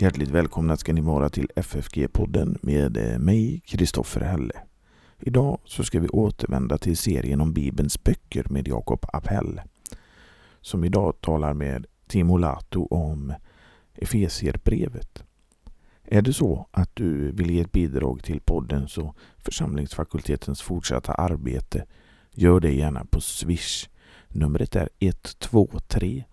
Hjärtligt välkomna ska ni vara till FFG-podden med eh, mig, Kristoffer Helle. Idag så ska vi återvända till serien om Bibelns böcker med Jakob Appell. Som idag talar med Timo Lato om Efesierbrevet. Är det så att du vill ge ett bidrag till poddens och församlingsfakultetens fortsatta arbete, gör det gärna på Swish. Numret är 123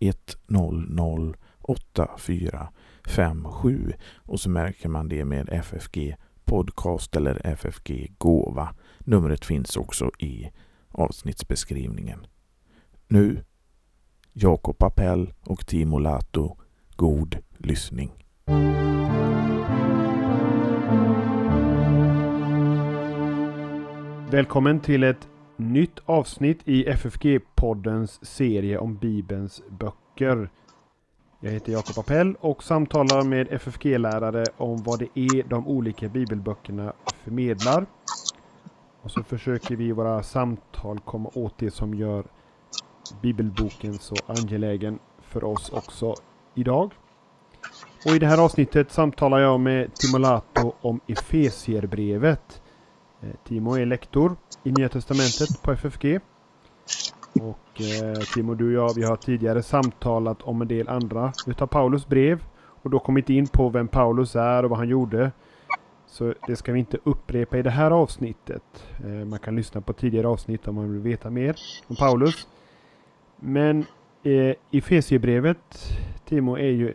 100 84 57 och så märker man det med FFG podcast eller FFG gåva. Numret finns också i avsnittsbeskrivningen. Nu Jakob Appell och Timo Lato. God lyssning. Välkommen till ett nytt avsnitt i FFG-poddens serie om Bibelns böcker. Jag heter Jakob Appell och samtalar med FFG-lärare om vad det är de olika bibelböckerna förmedlar. Och så försöker vi i våra samtal komma åt det som gör bibelboken så angelägen för oss också idag. Och i det här avsnittet samtalar jag med Timo Lato om Efesierbrevet. Eh, Timo är lektor i Nya Testamentet på FFG. Och eh, Timo, du och jag, vi har tidigare samtalat om en del andra utav Paulus brev. Och då kommit in på vem Paulus är och vad han gjorde. Så det ska vi inte upprepa i det här avsnittet. Eh, man kan lyssna på tidigare avsnitt om man vill veta mer om Paulus. Men eh, Efesiebrevet, Timo, är ju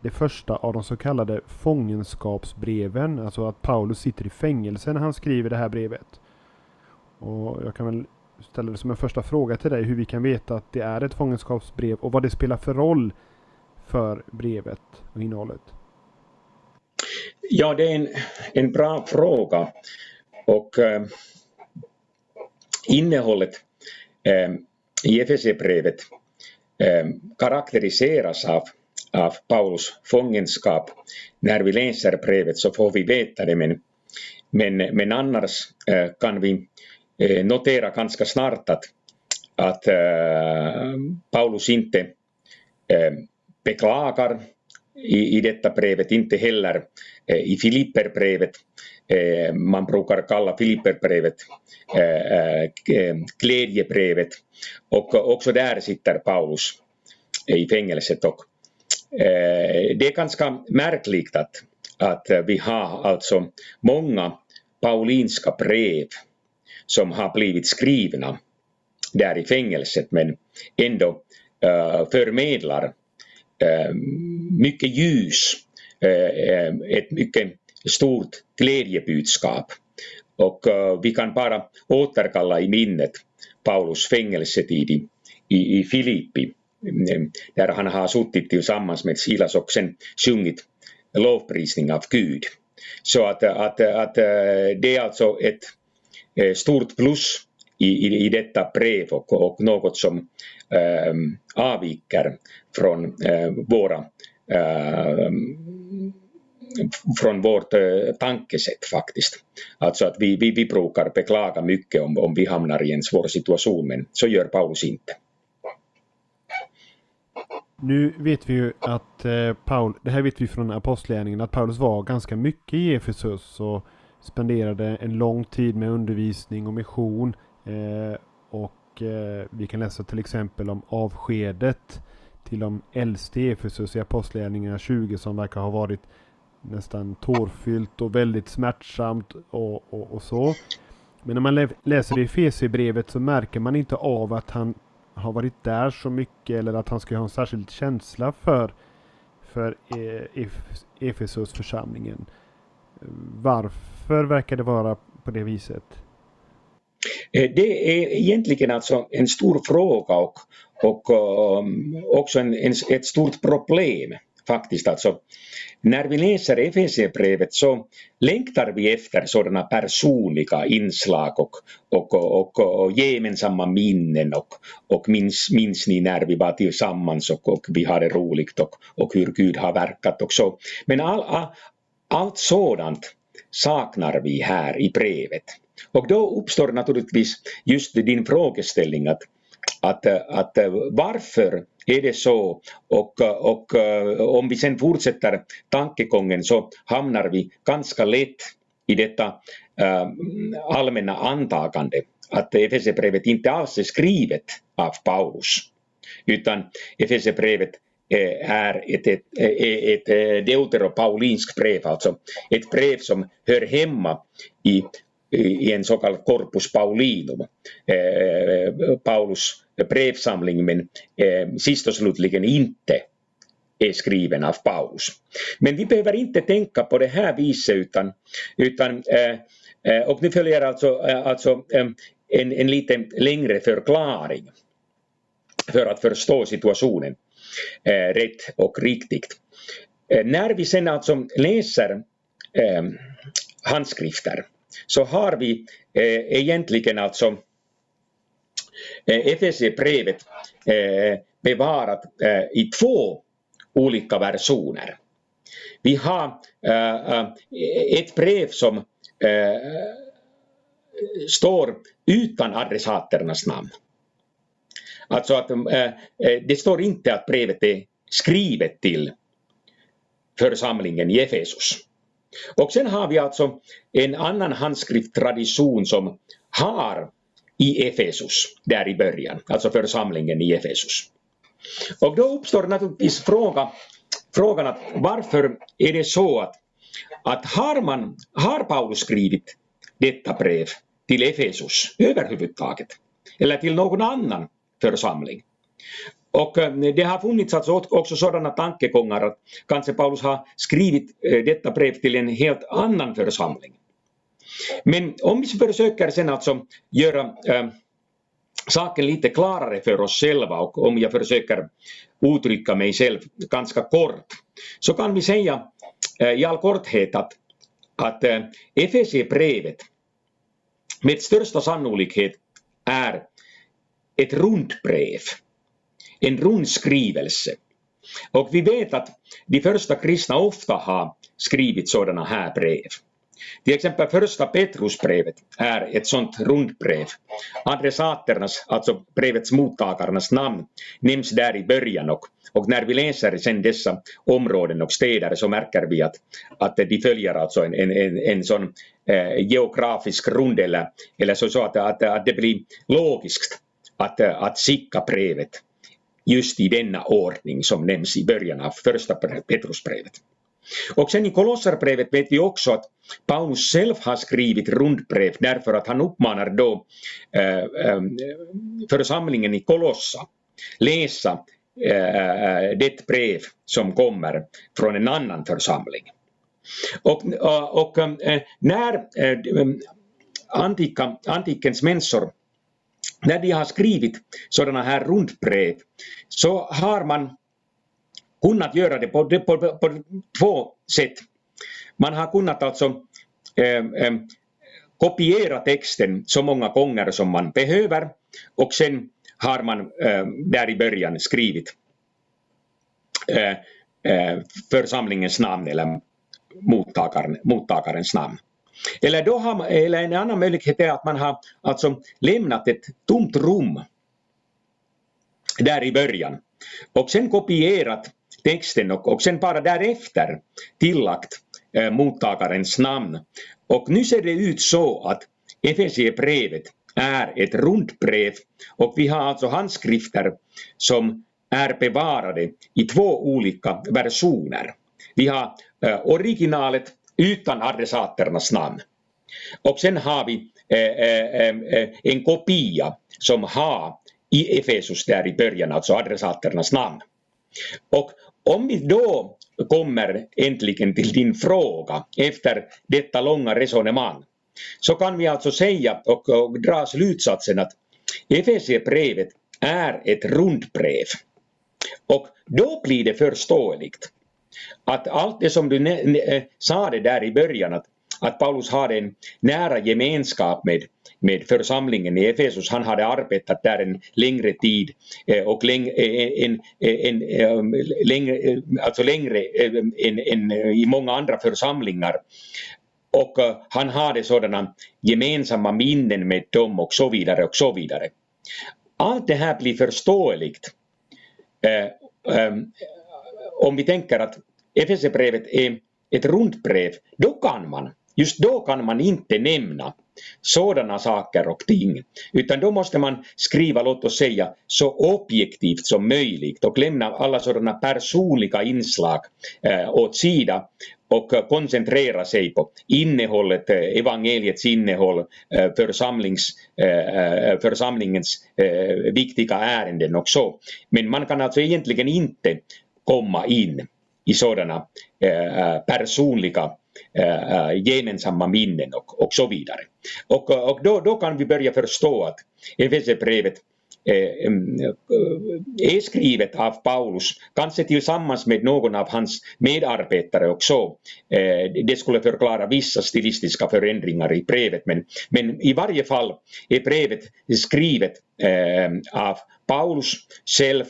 det första av de så kallade fångenskapsbreven. Alltså att Paulus sitter i fängelse när han skriver det här brevet. Och jag kan väl ställer det som en första fråga till dig hur vi kan veta att det är ett fångenskapsbrev och vad det spelar för roll för brevet och innehållet. Ja, det är en, en bra fråga. Och eh, innehållet eh, i Efesierbrevet eh, karaktäriseras av, av Paulus fångenskap. När vi läser brevet så får vi veta det men, men, men annars eh, kan vi Eh, notera ganska snart att, att eh, Paulus inte eh, beklagar i, i detta brevet, inte heller i Filipperbrevet. Man brukar kalla Filipperbrevet glädjebrevet och också där sitter Paulus i fängelset. Och det är ganska märkligt att, att vi har alltså många paulinska brev som har blivit skrivna där i fängelset men ändå uh, förmedlar uh, mycket ljus, uh, ett mycket stort glädjebudskap. Och vi kan bara återkalla i minnet Paulus fängelsetid i, i, i Filippi mm, där han har suttit tillsammans med Silas och sen sjungit lovprisning av Gud. Så att, att, att det är alltså ett Eh, stort plus i, i, i detta brev och, och något som ehm, avviker från äh, våra ehm, från vårt eh, tankesätt faktiskt. Alltså att vi, vi, vi brukar beklaga mycket om, om vi hamnar i en svår situation men så gör Paulus inte. Nu vet vi ju att eh, Paul, det här vet vi från apostlagärningarna, att Paulus var ganska mycket i Efesus och spenderade en lång tid med undervisning och mission. Eh, och eh, vi kan läsa till exempel om avskedet till de äldste i Efesus i Apostlagärningarna 20 som verkar ha varit nästan tårfyllt och väldigt smärtsamt och, och, och så. Men när man läser i Efesierbrevet så märker man inte av att han har varit där så mycket eller att han ska ha en särskild känsla för, för eh, Efesusförsamlingen. Församlingen. Varför verkar det vara på det viset? Eh, det är egentligen alltså en stor fråga och, och um, också en, en, ett stort problem faktiskt. Alltså, när vi läser Efesierbrevet så längtar vi efter sådana personliga inslag och, och, och, och gemensamma minnen och, och minns, minns ni när vi var tillsammans och, och vi hade roligt och, och hur Gud har verkat och så. Men all, allt sådant saknar vi här i brevet. Och då uppstår naturligtvis just din frågeställning att, att, att eh, varför är det så och, eh, och eh, om vi sen fortsätter tankegången så hamnar vi ganska lätt i detta äh, allmänna antagande att Efesierbrevet inte alls är skrivet av Paulus utan Efesierbrevet Eh, är ett, ett, eh, ett, eh, ett deuteropaulinskt brev, alltså. Ett brev som hör hemma i, i en så kallad corpus paulinum, eh, Paulus brevsamling, men eh, sist och slutligen inte är skriven av Paulus. Men vi behöver inte tänka på det här viset utan, utan eh, och nu följer alltså, alltså en, en lite längre förklaring för att förstå situationen. Eh, rätt och riktigt. Eh, när vi sen alltså läser eh, handskrifter så har vi eh, egentligen alltså eh, FSC-brevet eh, bevarat eh, i två olika versioner. Vi har eh, eh ett brev som eh, står utan adressaternas namn. Alltså att eh, eh, det står inte att brevet är skrivet till församlingen i Efesus. Och sen har vi alltså en annan handskrifttradition som har i Efesus, där i början, alltså församlingen i Efesus. Och då uppstår naturligtvis fråga, frågan att varför är det så att, att har, man, har Paulus skrivit detta brev till Efesus överhuvudtaget? Eller till någon annan församling. Och eh, det har funnits alltså också sådana tankegångar att kanske Paulus har skrivit eh, detta brev till en helt annan församling. Men om vi försöker sen alltså göra äh, saken lite klarare för oss själva och om jag försöker uttrycka mig själv ganska kort så kan vi säga äh, i all korthet att, att äh, Efesierbrevet med största sannolikhet är ett rundbrev, en rund skrivelse. Och vi vet att de första kristna ofta har skrivit sådana här brev. Till exempel första Petrusbrevet är ett sådant rundbrev. Adressaternas, alltså brevets mottagarnas namn, nämns där i början och, och när vi läser sen dessa områden och städer så märker vi att, att de följer alltså en, en, en, en sån eh, geografisk rund eller, eller så, så att, att, att det blir logiskt att, eh, att skicka brevet just i denna ordning som nämns i början av första Petrusbrevet. Och sen i Kolosserbrevet vet vi också att Paulus själv har skrivit rundbrev därför att han uppmanar då äh, äh, församlingen i Kolossa läsa äh, det brev som kommer från en annan församling. Och, och när antika, antikens människor när de har skrivit sådana här rundbrev så har man kunnat göra det på, på, på, på två sätt. Man har kunnat alltså eh, eh, kopiera texten så många gånger som man behöver och sen har man eh, där i början skrivit eh, eh församlingens namn eller mottagaren, mottagarens namn. Eller, då har man, eller en annan möjlighet är att man har alltså lämnat ett tomt rum där i början och sen kopierat texten och, och sen bara därefter tillagt eh, mottagarens namn. Och nu ser det ut så att Efesiebrevet är ett rundbrev och vi har alltså handskrifter som är bevarade i två olika versioner. Vi har eh, originalet utan adressaternas namn. Och sen har vi eh, eh, eh, en kopia som har i Efesus där i början, alltså adressaternas namn. Och om vi då kommer äntligen till din fråga efter detta långa resonemang så kan vi alltså säga och, och dra slutsatsen att Efesierbrevet är ett rundbrev. Och då blir det förståeligt att allt det som du eh, sa det där i början, att, att Paulus hade en nära gemenskap med, med församlingen i Efesus. Han hade arbetat där en längre tid eh, och läng, eh, en, en, en, längre, alltså längre än, än i många andra församlingar. Och han hade sådana gemensamma minnen med dem och så vidare och så vidare. Allt det här blir förståeligt om vi tänker att Efesierbrevet är ett rundbrev, då kan man, just då kan man inte nämna sådana saker och ting. Utan då måste man skriva, låt oss säga, så objektivt som möjligt och lämna alla sådana personliga inslag eh, åt sida och koncentrera sig på innehållet, eh, evangeliets innehåll, eh, församlings, eh, församlingens viktiga ärenden och så. Men man kan alltså egentligen inte komma in i sådana eh, eh, personliga eh, gemensamma minnen och, och så vidare. Och, och då, då kan vi börja förstå att Efesierbrevet Eh, är eh, skrivet av Paulus, kanske tillsammans med någon av hans medarbetare också. Eh, det skulle förklara vissa stilistiska förändringar i brevet, men, men i varje fall är brevet skrivet av Paulus själv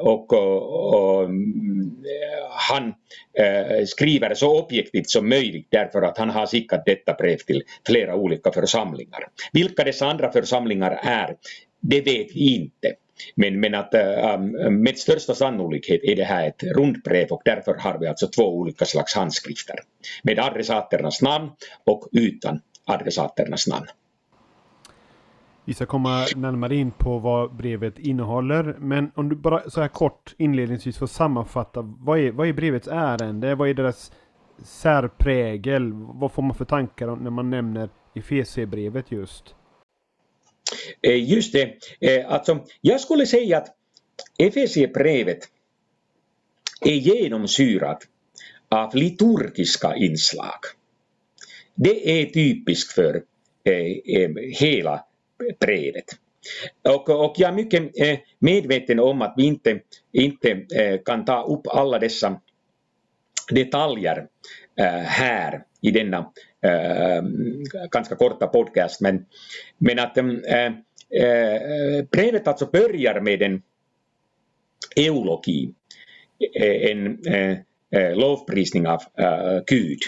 och, och, och mm, han skriver så objektivt som möjligt därför att han har skickat detta brev till flera olika församlingar. Vilka dessa andra församlingar är, det vet vi inte. Men, men att äh, ähm, med största sannolikhet är det här ett rundbrev och därför har vi alltså två olika slags handskrifter. Med adressaternas namn och utan adressaternas namn. Vi ska komma närmare in på vad brevet innehåller. Men om du bara så här kort inledningsvis får sammanfatta. Vad är, vad är brevets ärende? Vad är deras särprägel? Vad får man för tankar när man nämner Efesierbrevet just? Eh, just det, eh, alltså jag skulle säga att Efesiebrevet är genomsyrat av liturgiska inslag. Det är typiskt för eh, hela brevet. Och, och jag är mycket medveten om att vi inte, inte kan ta upp alla dessa detaljer Eh, här i denna eh, ganska korta podcast. Men, men att eh, brevet alltså börjar med en eulogi, en lovprisning av Gud.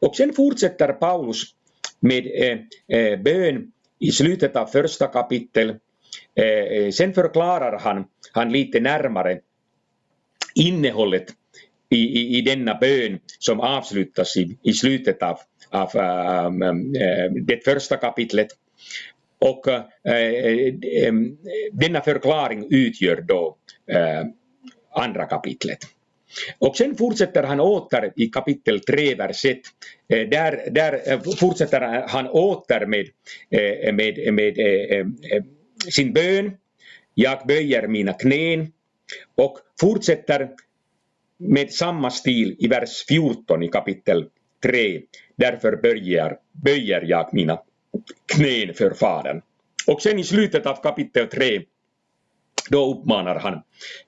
Och sen fortsätter Paulus med bön i slutet av första kapitel. Sen förklarar han, han lite närmare innehållet i, i, i denna bön som avslutas i, i slutet av, av um, det första kapitlet. Och uh, denna förklaring utgör då uh, andra kapitlet. Och sen fortsätter han åter i kapitel 3, vers 1. Där, där fortsätter han åter med, med, med sin bön. Jag böjer mina knän och fortsätter med samma stil i vers 14 i kapitel 3. Därför böjer, böjer jag mina knän för Fadern. Och sen i slutet av kapitel 3 då uppmanar han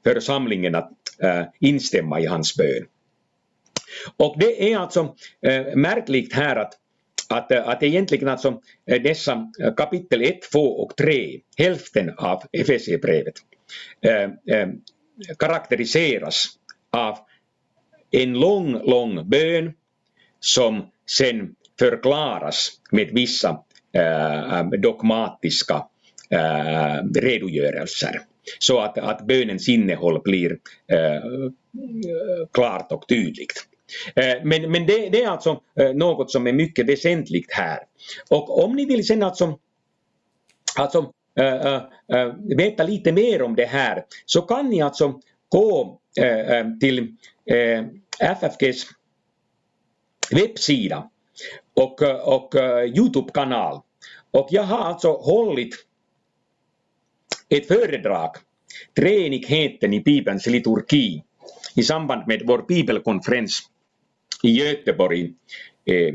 församlingen att äh, instämma i hans bön. Och det är alltså äh, märkligt här att, att, eh, att egentligen alltså äh, dessa kapitel 1, 2 och 3, hälften av Efesiebrevet, karaktäriseras av en lång, lång bön som sen förklaras med vissa äh, dogmatiska äh, redogörelser. Så att, att bönens innehåll blir äh, klart och tydligt. Men, men det, det, är alltså något som är mycket väsentligt här. Och om ni vill sen alltså, alltså äh, äh, veta lite mer om det här så kan ni alltså gå Eh, eh, till eh, FFGs webbsida och, och Youtube-kanal. Och jag har alltså hållit ett föredrag, Treenigheten i Bibelns liturgi, i samband med vår bibelkonferens i Göteborg. Eh,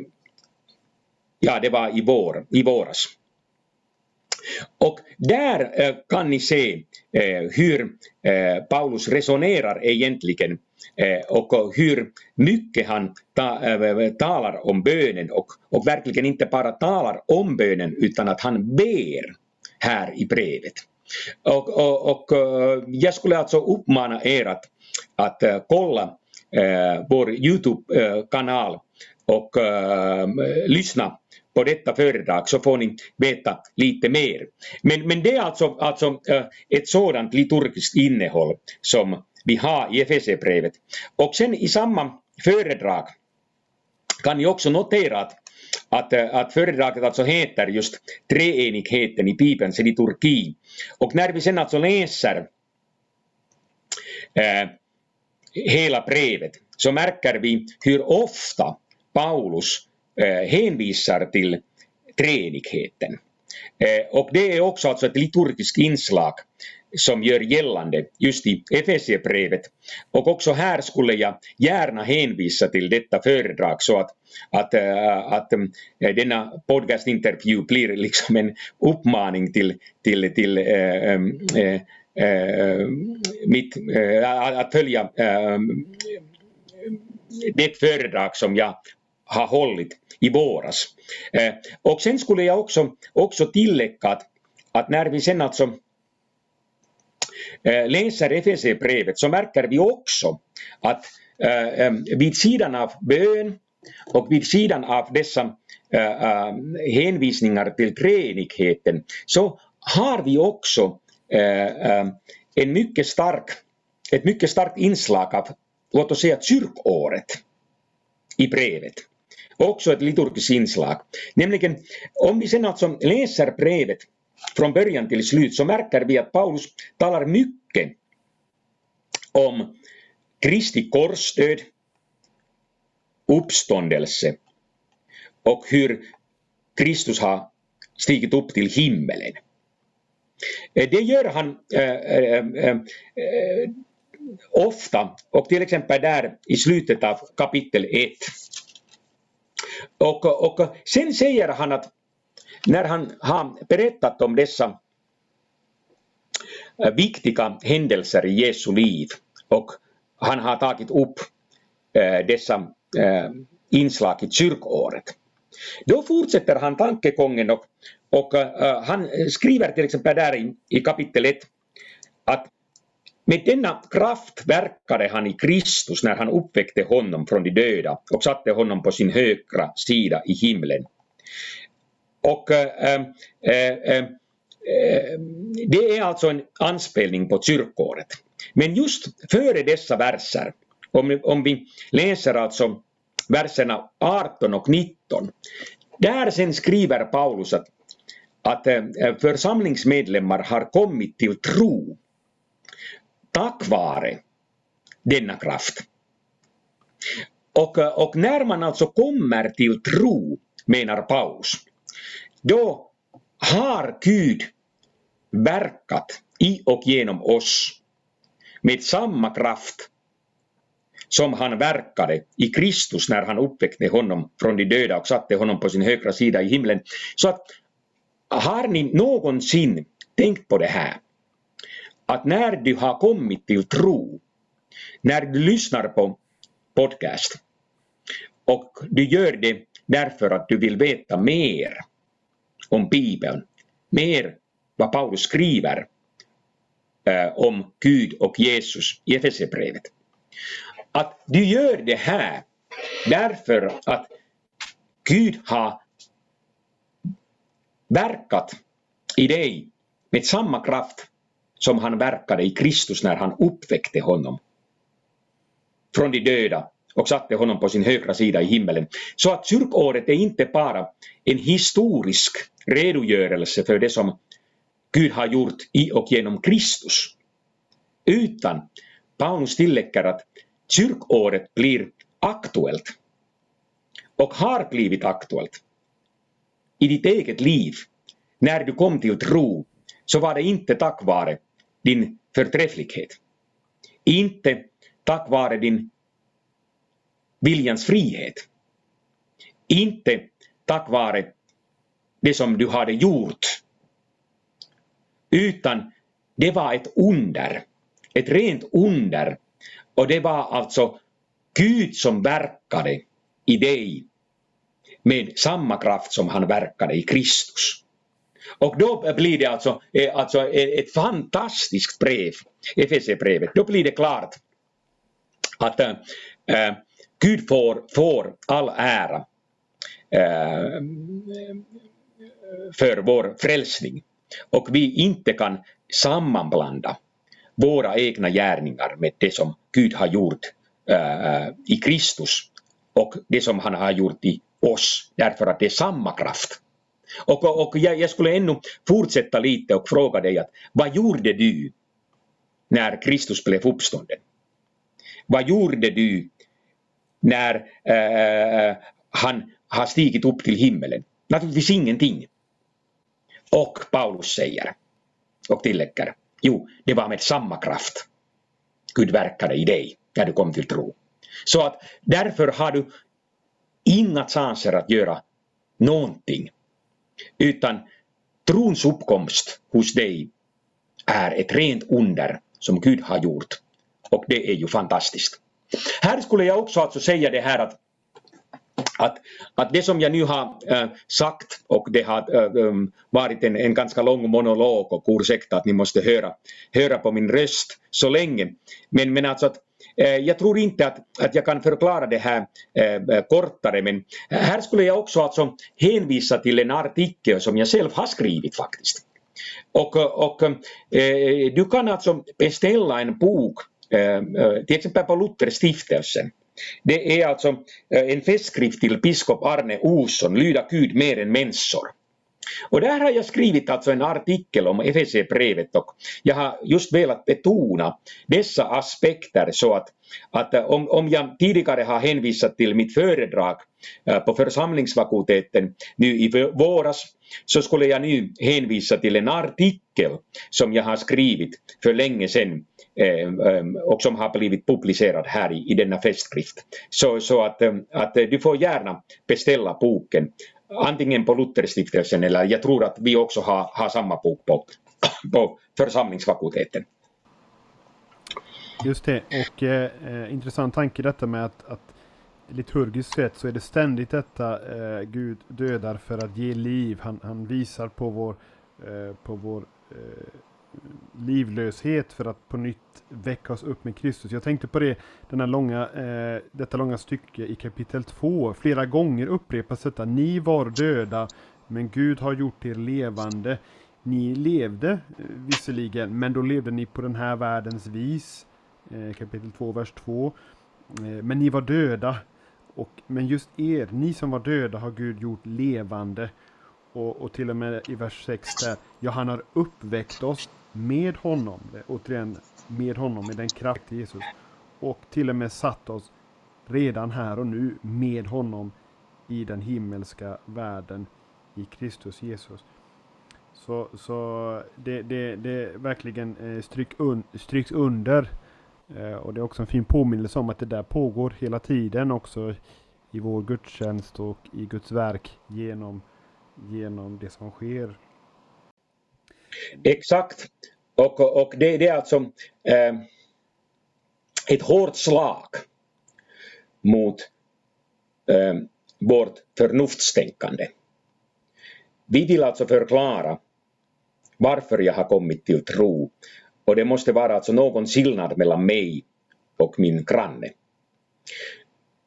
ja, det var i, vår, i våras. Och där eh, kan ni se eh, hur eh, Paulus resonerar egentligen och hur mycket han ta, talar om bönen och, och verkligen inte bara talar om bönen utan att han ber här i brevet. Och, och, och jag skulle alltså uppmana er att, att kolla vår Youtube-kanal och lyssna på detta föredrag så får ni veta lite mer. Men, men det är alltså, alltså eh, ett sådant liturgiskt innehåll som vi har i Efesierbrevet. Och sen i samma föredrag kan ni också notera att, att, eh, att föredraget alltså heter just treenigheten i Bibelns liturgi. Och när vi sen alltså läser äh, hela brevet så märker vi hur ofta Paulus eh, hänvisar till treenigheten. Eh, och det är också alltså ett liturgiskt inslag som gör gällande just i Efesiebrevet. Och också här skulle jag gärna hänvisa till detta föredrag så att, att, äh, att äh, denna podcastintervju blir liksom en uppmaning till, till, till äh, äh, mitt, att följa det föredrag som jag ha hållit i våras. Eh, och sen skulle jag också, också tillägga att, att när vi sen alltså Eh, läser Efesierbrevet så märker vi också att eh, eh vid sidan av bön och vid sidan av dessa eh, eh hänvisningar till treenigheten så har vi också en mycket stark, ett mycket starkt inslag av, låt oss säga kyrkåret i brevet. Också ett liturgiskt inslag. Nämligen om vi sen alltså läser brevet från början till slut så märker vi att Paulus talar mycket om Kristi korsdöd, uppståndelse och hur Kristus har stigit upp till himmelen. Eh, det gör han äh, äh, äh, ofta och till exempel där i slutet av kapitel 1. Och, och sen säger han att när han har berättat om dessa eh, viktiga händelser i Jesu liv och han har tagit upp eh, dessa eh, inslag i kyrkåret. Då fortsätter han tankegången och, och han skriver till exempel där i, i kapitel 1 att med denna kraft verkade han i Kristus när han uppväckte honom från de döda och satte honom på sin högra sida i himlen. Och äh, äh, det är alltså en anspelning på kyrkåret. Men just före dessa verser, om, om vi läser alltså verserna 18 och 19, där sen skriver Paulus att, att församlingsmedlemmar har kommit till tro tack vare denna kraft. Och, och när man alltså kommer till tro, menar Paulus, då har Gud verkat i och genom oss med samma kraft som han verkade i Kristus när han uppväckte honom från de döda och satte honom på sin högra sida i himlen. Så att har ni någonsin tänkt på det här? Att när du har kommit till tro, när du lyssnar på podcast och du gör det därför att du vill veta mer om Bibeln, mer vad Paulus skriver eh, om Gud och Jesus i Efesierbrevet. Att du gör det här därför att Gud har verkat i dig med samma kraft som han verkade i Kristus när han uppväckte honom från de döda och satte honom på sin högra sida i himmelen. Så att kyrkåret är inte bara en historisk redogörelse för det som Gud har gjort i och genom Kristus. Utan Paulus tillägger att kyrkåret blir aktuellt och har blivit aktuellt i ditt eget liv. När du kom till tro så var det inte tack vare din förträfflighet. Inte tack vare din viljans frihet. Inte tack vare det som du hade gjort. Utan det var ett under. Ett rent under. Och det var alltså Gud som verkade i dig med samma kraft som han verkade i Kristus. Och då blir det alltså, eh, alltså eh, ett fantastiskt brev, Efesierbrevet. Då blir det klart att äh, Gud får, får all ära äh, för vår frälsning och vi inte kan sammanblanda våra egna gärningar med det som Gud har gjort äh, i Kristus och det som han har gjort i oss, därför att det är samma kraft. Och, och jag, jag skulle ännu fortsätta lite och fråga dig att vad gjorde du när Kristus blev uppstånden? Vad gjorde du när äh, han har stigit upp till himmelen? Naturligtvis ingenting. Och Paulus säger och tillägger, jo, det var med samma kraft Gud verkade i dig när du kom till tro. Så att därför har du inga chanser att göra någonting. Utan trons uppkomst hos dig är ett rent under som Gud har gjort. Och det är ju fantastiskt. Här skulle jag också alltså säga det här att att, att det som jag nu har äh, sagt och det har äh, ähm, varit en, en ganska lång monolog och ursäkta att ni måste höra, höra på min röst så länge. Men, men alltså att Eh, jag tror inte att, att jag kan förklara det här eh, eh, kortare men här skulle jag också alltså hänvisa till en artikel som jag själv har skrivit faktiskt. Och, och du kan alltså beställa en bok till exempel på Lutherstiftelsen det är alltså en festskrift till biskop Arne Olsson, Lyda Gud mer än människor. Och där har jag skrivit alltså en artikel om FSC-brevet och jag har just velat betona dessa aspekter så att, att eh, om, om jag tidigare har hänvisat till mitt föredrag eh, på församlingsfakulteten nu i våras så skulle jag nu hänvisa till en artikel som jag har skrivit för länge sedan eh, och som har blivit publicerad här i, i denna festskrift. Så, så att, att du får gärna beställa boken antingen på Lutherstiftelsen eller jag tror att vi också har, har samma bok på, på församlingsfakulteten. Just det, och eh, intressant tanke detta med att, att liturgiskt sett så är det ständigt detta eh, Gud dödar för att ge liv. Han, han visar på vår, eh, på vår livlöshet för att på nytt väcka oss upp med Kristus. Jag tänkte på det, denna långa, eh, detta långa stycke i kapitel 2. Flera gånger upprepas detta. Ni var döda, men Gud har gjort er levande. Ni levde eh, visserligen, men då levde ni på den här världens vis. Eh, kapitel 2, vers 2. Eh, men ni var döda. Och, men just er, ni som var döda har Gud gjort levande. Och, och till och med i vers 6 där, ja han har uppväckt oss med honom, återigen med honom, med den kraft i Jesus. Och till och med satt oss redan här och nu med honom i den himmelska världen i Kristus Jesus. Så, så det, det, det verkligen eh, stryk un, stryks under. Eh, och det är också en fin påminnelse om att det där pågår hela tiden också i vår gudstjänst och i Guds verk genom, genom det som sker Exakt. Och, och det, det är alltså eh, ett hårt slag mot eh, vårt förnuftstänkande. Vi vill alltså förklara varför jag har kommit till tro och det måste vara alltså någon skillnad mellan mig och min granne.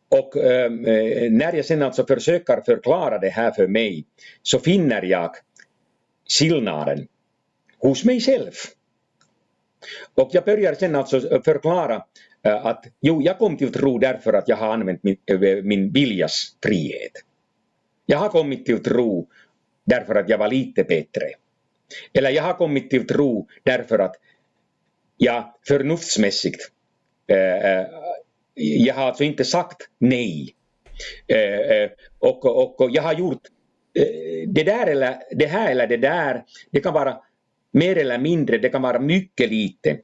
Och eh, eh när jag sen alltså försöker förklara det här för mig så finner jag skillnaden hos mig själv. Och jag börjar sen alltså eh, förklara eh, att jo, jag kom till tro därför att jag har använt min, eh, min viljas frihet. Jag har kommit till tro därför att jag var lite bättre. Eller jag har kommit till tro därför att jag förnuftsmässigt äh, jag har alltså inte sagt nej. och, och, och jag har gjort det där eller det här eller det där. Det kan vara mer eller mindre, det kan vara mycket lite.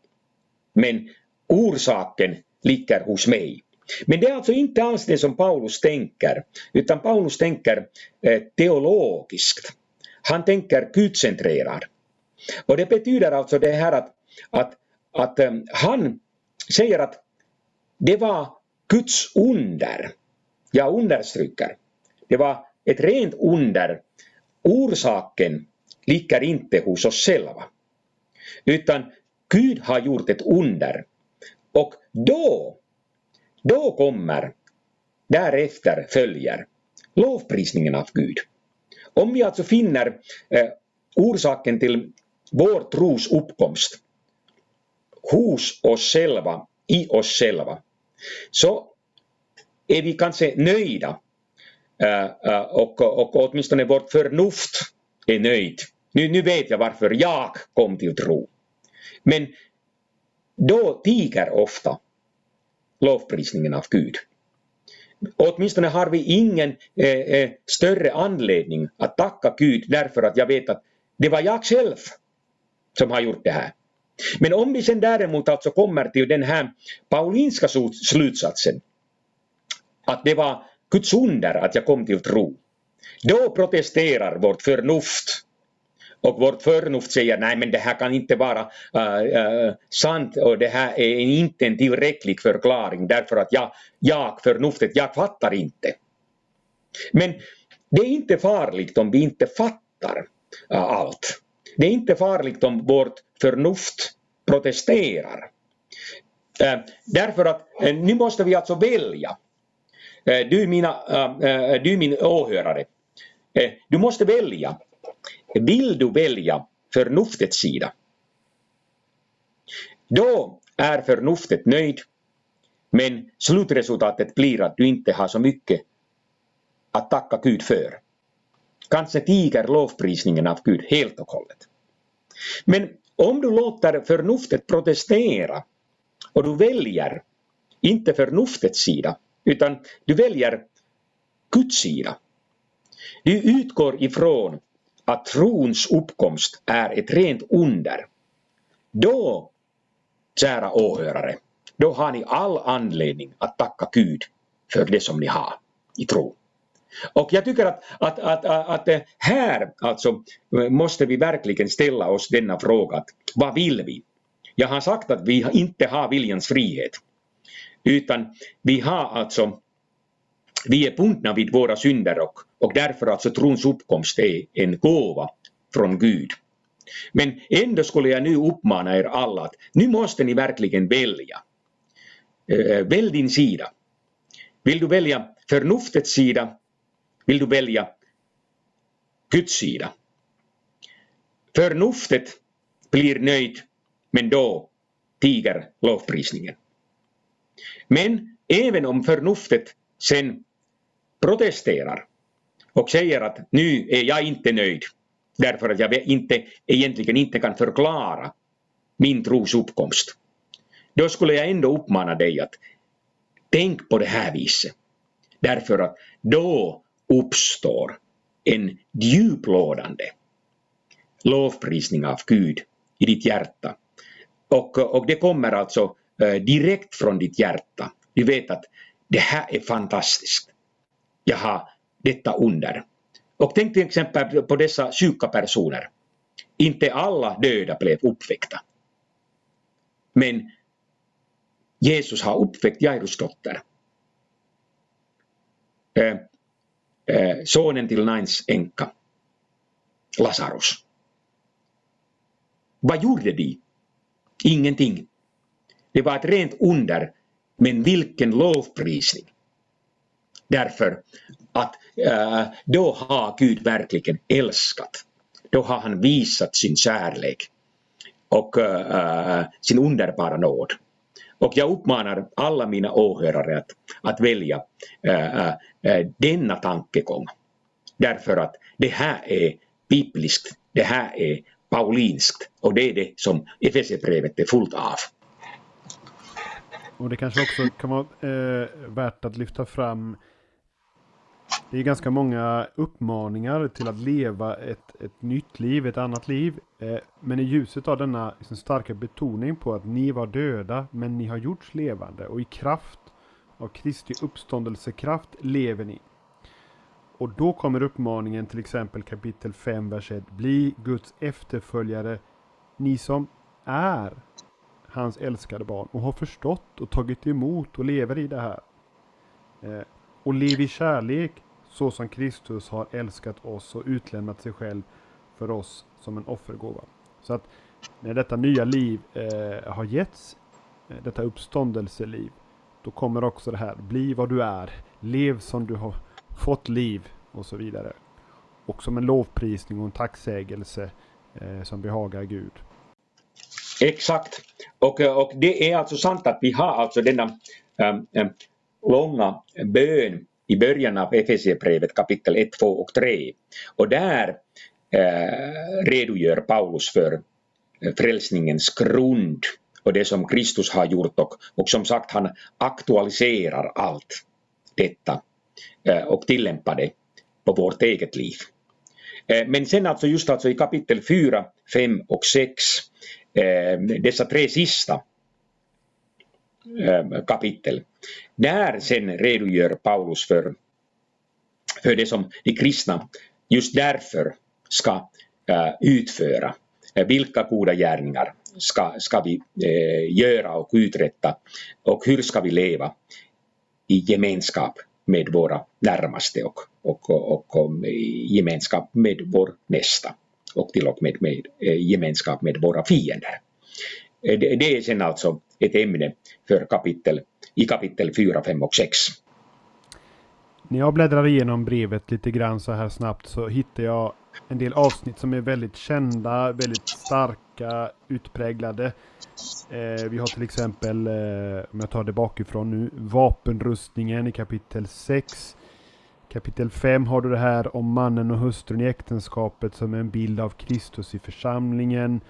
Men orsaken ligger hos mig. Men det är alltså inte alls det som Paulus tänker, utan Paulus tänker eh, teologiskt. Han tänker gudcentrerad. Och det betyder alltså det här att, att, att eh, han säger att det var Guds under. Jag understryker. Det var ett rent under. Orsaken ligger inte hos oss själva. Utan Gud har gjort ett under. Och då, då kommer därefter följer lovprisningen av Gud. Om vi alltså finner eh, orsaken till vår tros uppkomst hos oss själva, i oss själva, så är vi kanske nöjda eh, eh och, och åtminstone vårt förnuft är nöjt. Nu, nu vet jag varför jag kom till tro. Men då tiger ofta lovprisningen av Gud. Åtminstone har vi ingen eh, eh, större anledning att tacka Gud därför att jag vet att det var jag själv som har gjort det här. Men om vi sen däremot alltså kommer till den här paulinska slutsatsen att det var Guds under att jag kom till tro. Då protesterar vårt förnuft och vårt förnuft säger nej men det här kan inte vara uh, uh, sant och det här är inte en tillräcklig förklaring därför att jag, jag, förnuftet, jag fattar inte. Men det är inte farligt om vi inte fattar uh, allt. Det är inte farligt om vårt förnuft protesterar. Därför att nu måste vi alltså välja. Du, mina, du min åhörare, du måste välja vill du välja förnuftets sida? Då är förnuftet nöjd, men slutresultatet blir att du inte har så mycket att tacka Gud för. Kanske tiger lovprisningen av Gud helt och hållet. Men om du låter förnuftet protestera och du väljer inte förnuftets sida, utan du väljer Guds sida. Du utgår ifrån att trons uppkomst är ett rent under, då, kära åhörare, då har ni all anledning att tacka Gud för det som ni har i tro. Och jag tycker att, att, att, att, att här alltså måste vi verkligen ställa oss denna fråga. Vad vill vi? Jag har sagt att vi inte har viljans frihet. Utan vi har alltså vi är bundna vid våra synder och, och därför alltså trons uppkomst är en gåva från Gud. Men ändå skulle jag nu uppmana er alla att nu måste ni verkligen välja. Eh, välj din sida. Vill du välja förnuftets sida? Vill du välja Guds sida? Förnuftet blir nöjd, men då tiger lovprisningen. Men även om förnuftet sen protesterar och säger att nu är jag inte nöjd därför att jag inte, egentligen inte kan förklara min tros uppkomst. Då skulle jag ändå uppmana dig att tänk på det här viset. Därför att då uppstår en djuplådande lovprisning av Gud i ditt hjärta. Och, och det kommer alltså eh, direkt från ditt hjärta. Du vet att det här är fantastiskt jag har detta under. Och tänk till exempel på dessa sjuka personer. Inte alla döda blev uppväckta. Men Jesus har uppväckt Jairus dotter. Eh, eh, sonen till Nains änka, Lazarus. Vad gjorde de? Ingenting. Det var ett rent under, men vilken lovprisning. Därför att äh, då har Gud verkligen älskat. Då har han visat sin kärlek och äh, sin underbara nåd. Och jag uppmanar alla mina åhörare att, att välja äh, denna tankegång. Därför att det här är bibliskt, det här är paulinskt och det är det som Efesierbrevet är fullt av. Och det kanske också kan vara äh, värt att lyfta fram det är ganska många uppmaningar till att leva ett, ett nytt liv, ett annat liv. Eh, men i ljuset av denna liksom, starka betoning på att ni var döda, men ni har gjorts levande och i kraft av Kristi uppståndelsekraft lever ni. Och då kommer uppmaningen till exempel kapitel 5, vers 1. Bli Guds efterföljare, ni som är hans älskade barn och har förstått och tagit emot och lever i det här. Eh, och lev i kärlek så som Kristus har älskat oss och utlämnat sig själv för oss som en offergåva. Så att när detta nya liv eh, har getts, eh, detta uppståndelseliv, då kommer också det här, bli vad du är, lev som du har fått liv och så vidare. Och som en lovprisning och en tacksägelse eh, som behagar Gud. Exakt. Och, eh, och det är alltså sant att vi har alltså denna äm, äm, långa bön i början av Efesierbrevet kapitel 1, 2 och 3. Och där eh, redogör Paulus för eh, frälsningens grund och det som Kristus har gjort och, och som sagt han aktualiserar allt detta eh, och tillämpar det på vårt eget liv. Eh, men sen alltså just alltså i kapitel 4, 5 och 6, eh, dessa tre sista eh, kapitel, där sen redogör Paulus för, för det som de kristna just därför ska eh, utföra. Eh, vilka goda gärningar ska, ska vi eh, göra och uträtta och hur ska vi leva i gemenskap med våra närmaste och, och, och, och gemenskap med vår nästa och till och med, med gemenskap med våra fiender. Det, det är sen alltså ett ämne för kapitel, i kapitel 4, 5 och 6. När jag bläddrar igenom brevet lite grann så här snabbt så hittar jag en del avsnitt som är väldigt kända, väldigt starka, utpräglade. Eh, vi har till exempel, eh, om jag tar det bakifrån nu, vapenrustningen i kapitel 6. Kapitel 5 har du det här om mannen och hustrun i äktenskapet som är en bild av Kristus i församlingen.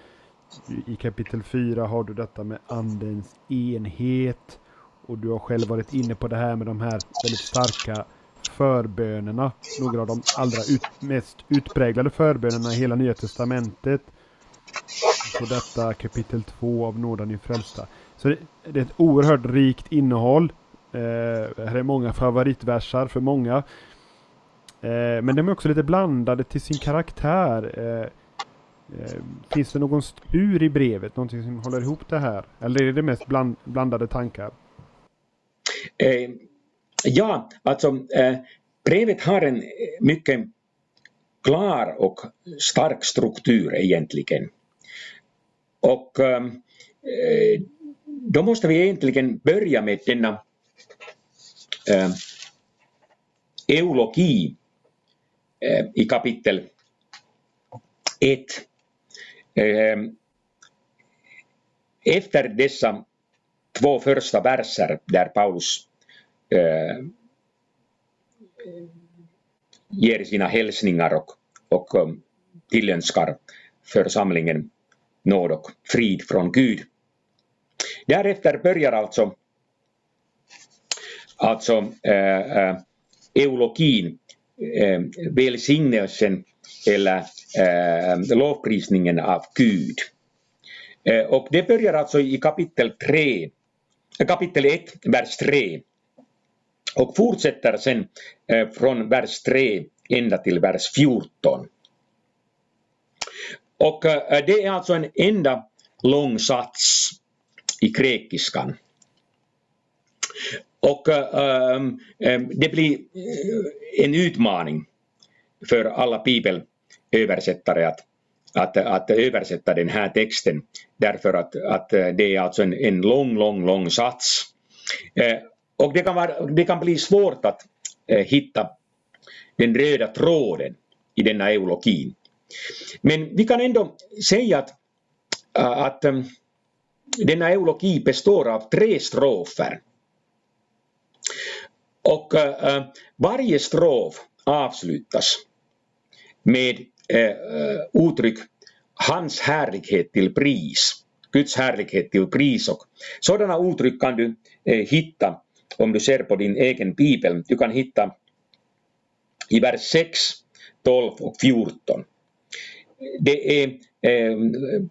I kapitel 4 har du detta med andens enhet. Och du har själv varit inne på det här med de här väldigt starka förbönerna. Några av de allra ut, mest utpräglade förbönerna i hela Nya Testamentet. Så detta kapitel 2 av Nådan i frälsta. Så det, det, är ett oerhört rikt innehåll. Eh, här är många favoritversar för många. Eh, men de är också lite blandade till sin karaktär. Eh, Eh, finns det någon stur i brevet? Någonting som håller ihop det här? Eller är det mest bland, blandade tankar? Eh, ja, alltså eh, brevet har en eh, mycket klar och stark struktur egentligen. Och ehm, eh, då måste vi egentligen börja med denna eh, eulogi eh, i kapitel 1 ehm, efter dessa två första verser där Paulus eh, ger sina hälsningar och, och eh, tillönskar församlingen nåd och frid från Gud. Därefter börjar alltså, alltså eh, eh eulogin, eh, välsignelsen eller eh, lovprisningen av Gud. Eh, och det börjar alltså i kapitel 3, kapitel 1, vers 3 och fortsätter sen eh, från vers 3 ända till vers 14. Och eh, det är alltså en enda lång sats i grekiskan. Och eh, det blir en utmaning för alla bibelöversättare att, att, att översätta den här texten därför att, att det är alltså en, en lång, lång, lång sats. Eh, och det kan, vara, det kan bli svårt att eh, hitta den röda tråden i denna eulogin. Men vi kan ändå säga att, eh, att eh, um, denna eulogi består av tre strofer. Och uh, varje strof avslutas med Eh, eh, uttryck hans härlighet till pris. Guds härlighet till pris. Och sådana uttryck kan du eh, hitta om du ser på din egen bibel. Du kan hitta i vers 6, 12 och 14. Det är eh,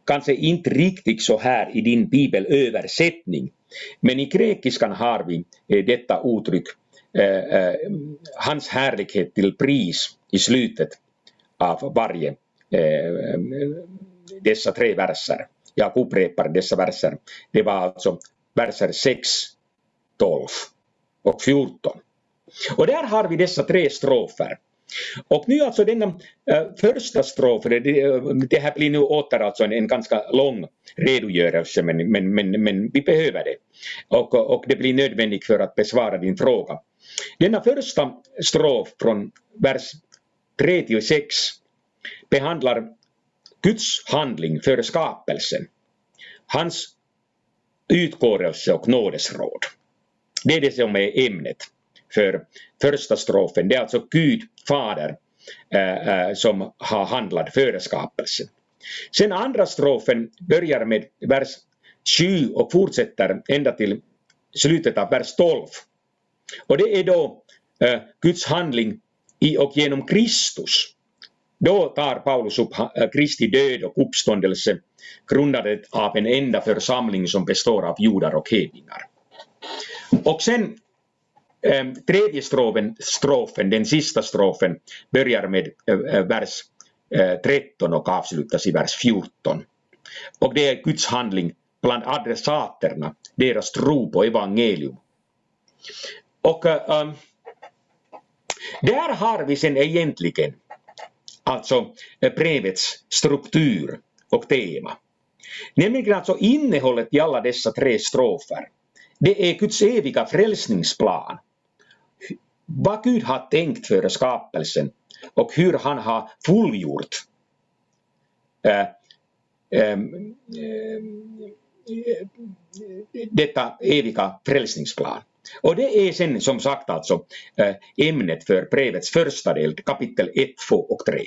kanske inte riktigt så här i din bibelöversättning. Men i grekiskan har vi eh, detta uttryck, eh, eh hans härlighet till pris i slutet av varje eh, dessa tre verser. Jag upprepar dessa verser. Det var alltså verser 6, 12 och 14. Och där har vi dessa tre strofer. Och nu alltså denna äh, eh, första strofen, det, eh, det här blir nu åter alltså en, en ganska lång redogörelse men, men, men, men vi behöver det. Och, och det blir nödvändigt för att besvara din fråga. Denna första strof från vers 3 till 6 behandlar Guds handling före skapelsen, hans utkårelse och nådesråd. Det är det som är ämnet för första strofen. Det är alltså Gud, Fader, äh, som har handlat före skapelsen. Sen andra strofen börjar med vers 7 och fortsätter ända till slutet av vers 12. Och det är då äh, Guds handling i och genom Kristus. Då tar Paulus upp eh, Kristi död och uppståndelse grundadet av en enda församling som består av judar och hedningar. Och sen eh, tredje strofen, strofen, den sista strofen, börjar med eh, vers 13 och avslutas i vers 14. Och det är Guds handling bland adressaterna, deras tro på evangelium. Och äh, där har vi sen egentligen alltså eh, brevets struktur och tema. Nämligen alltså innehållet i alla dessa tre strofer. Det är Guds eviga frälsningsplan. Vad Gud har tänkt före skapelsen och hur han har fullgjort äh, äh, detta eviga frälsningsplan. Och det är sen som sagt alltså eh, ämnet för brevets första del, kapitel 1, 2 och 3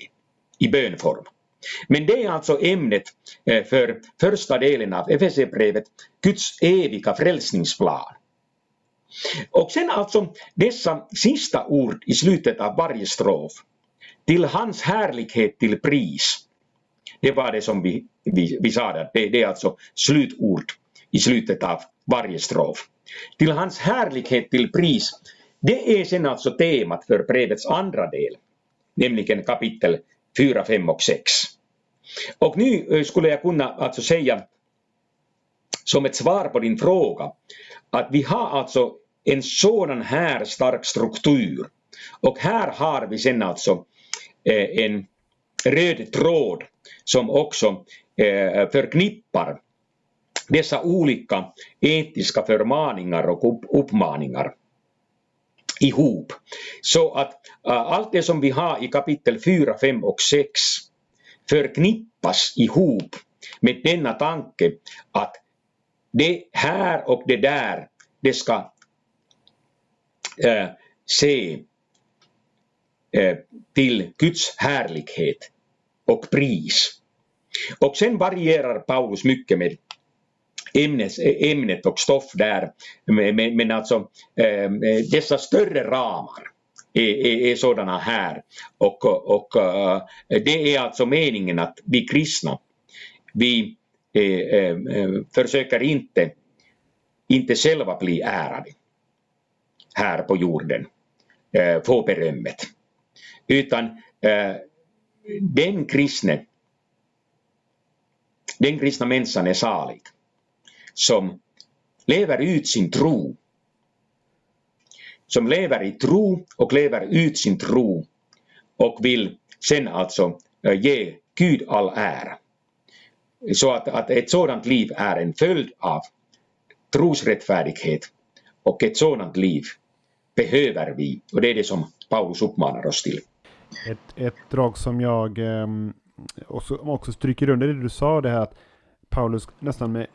i bönform. Men det är alltså ämnet eh, för första delen av FSE-brevet, Guds eviga frälsningsplan. Och sen alltså dessa sista ord i slutet av varje strof. Till hans härlighet till pris. Det var det som vi, vi, vi sa där, det, det är alltså slutord i slutet av varje strof. Till hans härlighet till pris. Det är sen alltså temat för brevets andra del, nämligen kapitel 4, 5 och 6. Och nu eh, skulle jag kunna alltså säga som ett svar på din fråga att vi har alltså en sådan här stark struktur och här har vi sen alltså eh, en röd tråd som också eh, förknippar dessa olika etiska förmaningar och uppmaningar ihop. Så att äh, allt det som vi har i kapitel 4, 5 och 6 förknippas ihop med denna tanke att det här och det där, det ska äh, se äh, till Guds härlighet och pris. Och sen varierar Paulus mycket med ämnes, ämnet och stoff där. Men, men alltså ehm, dessa större ramar är, är, är sådana här. Och, och eh, det är alltså meningen att vi kristna, vi eh, ehm, ehm, försöker inte, inte själva bli ärade här på jorden, eh, få berömmet. Utan den kristne, den kristna människan är salig som lever ut sin tro. Som lever i tro och lever ut sin tro och vill sen alltså eh, ge Gud all ära. Så att, att ett sådant liv är en följd av trosrättfärdighet och ett sådant liv behöver vi och det är det som Paulus uppmanar oss till. Ett, ett drag som jag ehm, också, också stryker under det du sa det här att Paulus nästan med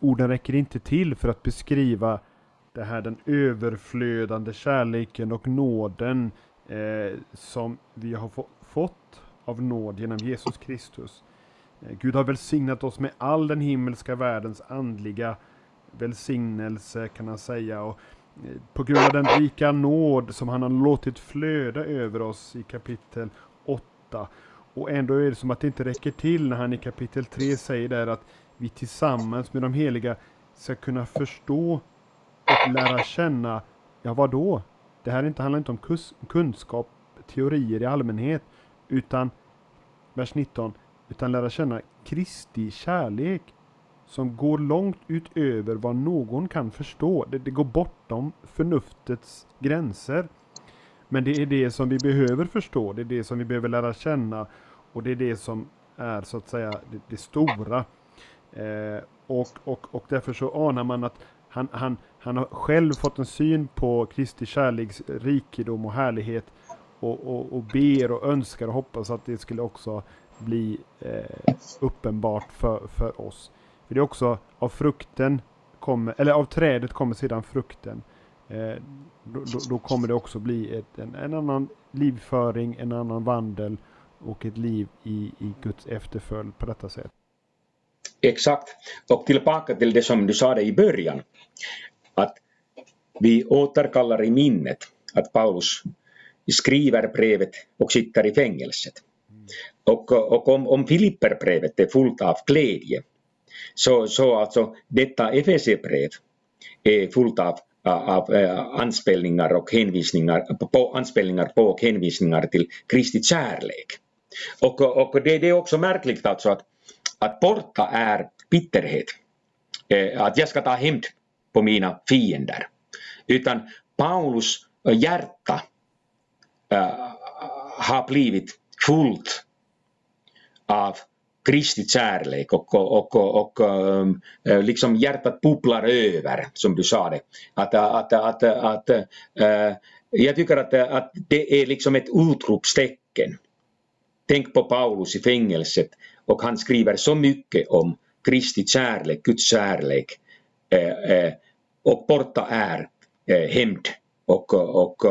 orden räcker inte till för att beskriva det här den överflödande kärleken och nåden eh, som vi har få, fått av nåd genom Jesus Kristus. Eh, Gud har välsignat oss med all den himmelska världens andliga välsignelse kan han säga. Och eh, på grund av den rika nåd som han har låtit flöda över oss i kapitel 8. Och ändå är det som att det inte räcker till när han i kapitel 3 säger där att vi tillsammans med de heliga ska kunna förstå och lära känna, ja vadå? Det här inte, handlar inte om kunskap, teorier i allmänhet, utan, vers 19, utan lära känna Kristi kärlek som går långt utöver vad någon kan förstå. Det, det går bortom förnuftets gränser. Men det är det som vi behöver förstå, det är det som vi behöver lära känna och det är det som är så att säga det, det stora. Eh, och, och, och därför så anar man att han, han, han har själv fått en syn på Kristi kärleks rikedom och härlighet och, och, och ber och önskar och hoppas att det skulle också bli eh, uppenbart för, för oss. För det är också av frukten kommer, eller av trädet kommer sedan frukten. Eh, då, då, då, kommer det också bli ett, en, en, annan livföring, en annan vandel och ett liv i, i Guds efterföljd på detta sätt. Exakt. Och tillbaka till det som du sa i början. Att vi återkallar i minnet att Paulus skriver brevet och sitter i fängelset. Och, och om, om Filipperbrevet är fullt av glädje så, så alltså detta Efesierbrev är fullt av, av eh, anspelningar och hänvisningar på, anspelningar på och hänvisningar till Kristi kärlek. Och, och det, det är också märkligt alltså att, att borta är bitterhet. Eh, att jag ska ta hämnd på mina fiender. Utan Paulus hjärta eh, har blivit fullt av Kristi kärlek och, och, och, och eh, liksom hjärtat bubblar över, som du sa det. Att, att, att, att, äh, jag tycker att, att det är liksom ett utropstecken. Tänk på Paulus i fängelset och han skriver så mycket om Kristi kärlek, Guds kärlek. Eh, eh, och borta är eh, hämnd och, och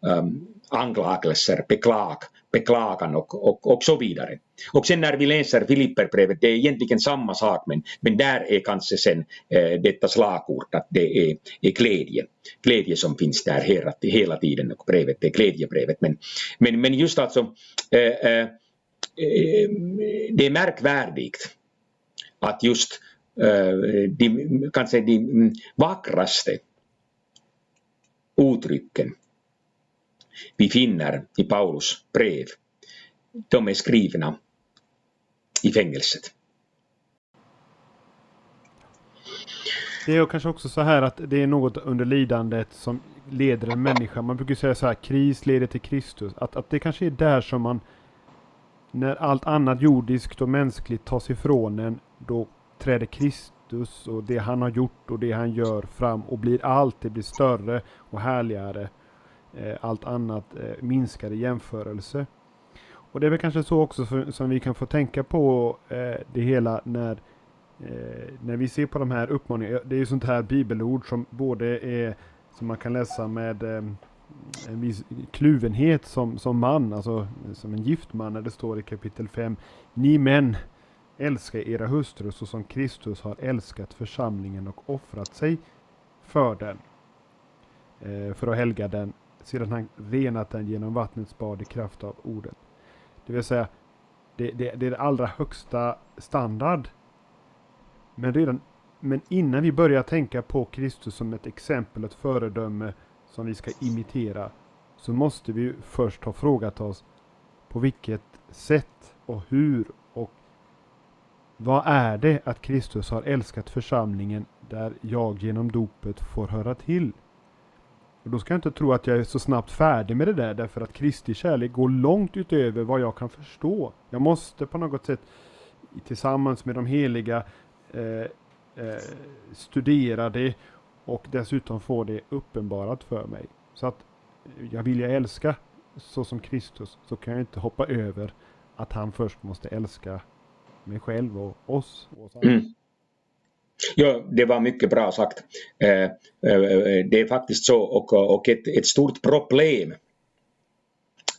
um, anklagelser, beklag, beklagan och, och, och så vidare. Och sen när vi läser Filipperbrevet, det är egentligen samma sak men, men där är kanske sen eh, detta slagord att det är, är glädje. Glädje som finns där hela, hela tiden och brevet är glädjebrevet. Men, men, men just alltså, eh, eh, Eh, det är märkvärdigt att just de, kanske de vackraste uttrycken vi finner i Paulus brev, de är skrivna i fängelset. Det är kanske också så här att det är något under lidandet som leder en människa. Man brukar säga så här, kris leder till Kristus. Att, att det kanske är där som man, när allt annat jordiskt och mänskligt tas ifrån en, då träder Kristus och det han har gjort och det han gör fram och blir allt, det blir större och härligare. Eh, allt annat eh, minskar i jämförelse. Och det är väl kanske så också för, som vi kan få tänka på eh, det hela när, när vi ser på de här uppmaningarna. Det är ju sånt här bibelord som både är som man kan läsa med en viss kluvenhet som, som man, alltså som en gift man när det står i kapitel 5. Ni män älska era hustrur så som Kristus har älskat församlingen och offrat sig för den. Eh, för att helga den sedan han renat den genom vattnets bad i kraft av ordet. Det vill säga, det, det, det är det allra högsta standard. Men, redan, men innan vi börjar tänka på Kristus som ett exempel, ett föredöme som vi ska imitera, så måste vi först ha frågat oss på vilket sätt och hur och vad är det att Kristus har älskat församlingen där jag genom dopet får höra till? Och då ska jag inte tro att jag är så snabbt färdig med det där därför att Kristi kärlek går långt utöver vad jag kan förstå. Jag måste på något sätt tillsammans med de heliga eh, eh, studera det och dessutom få det uppenbarat för mig. Så att jag vill jag älska så som Kristus så kan jag inte hoppa över att han först måste älska mig själv och oss. Och oss mm. Ja, det var mycket bra sagt. Eh, eh, det är faktiskt så och, och ett, ett stort problem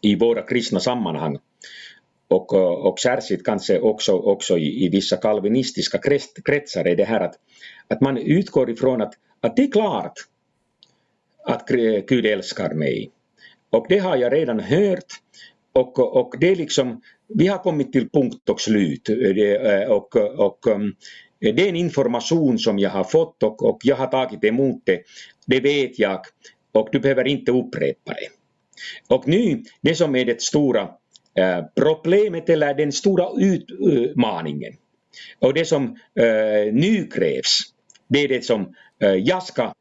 i våra kristna sammanhang och, och särskilt kanske också, också i, i vissa kalvinistiska kretsar är det här att, att man utgår ifrån att, att det är klart att Gud älskar mig. Och det har jag redan hört och, och det är liksom, vi har kommit till punkt och slut eh, och, och, um, det är en information som jag har fått och, och jag har tagit emot det. Det vet jag och du behöver inte upprepa det. Och nu, det som är det stora eh, problemet eller den stora utmaningen och det som eh, nu krävs, det är det som jag ska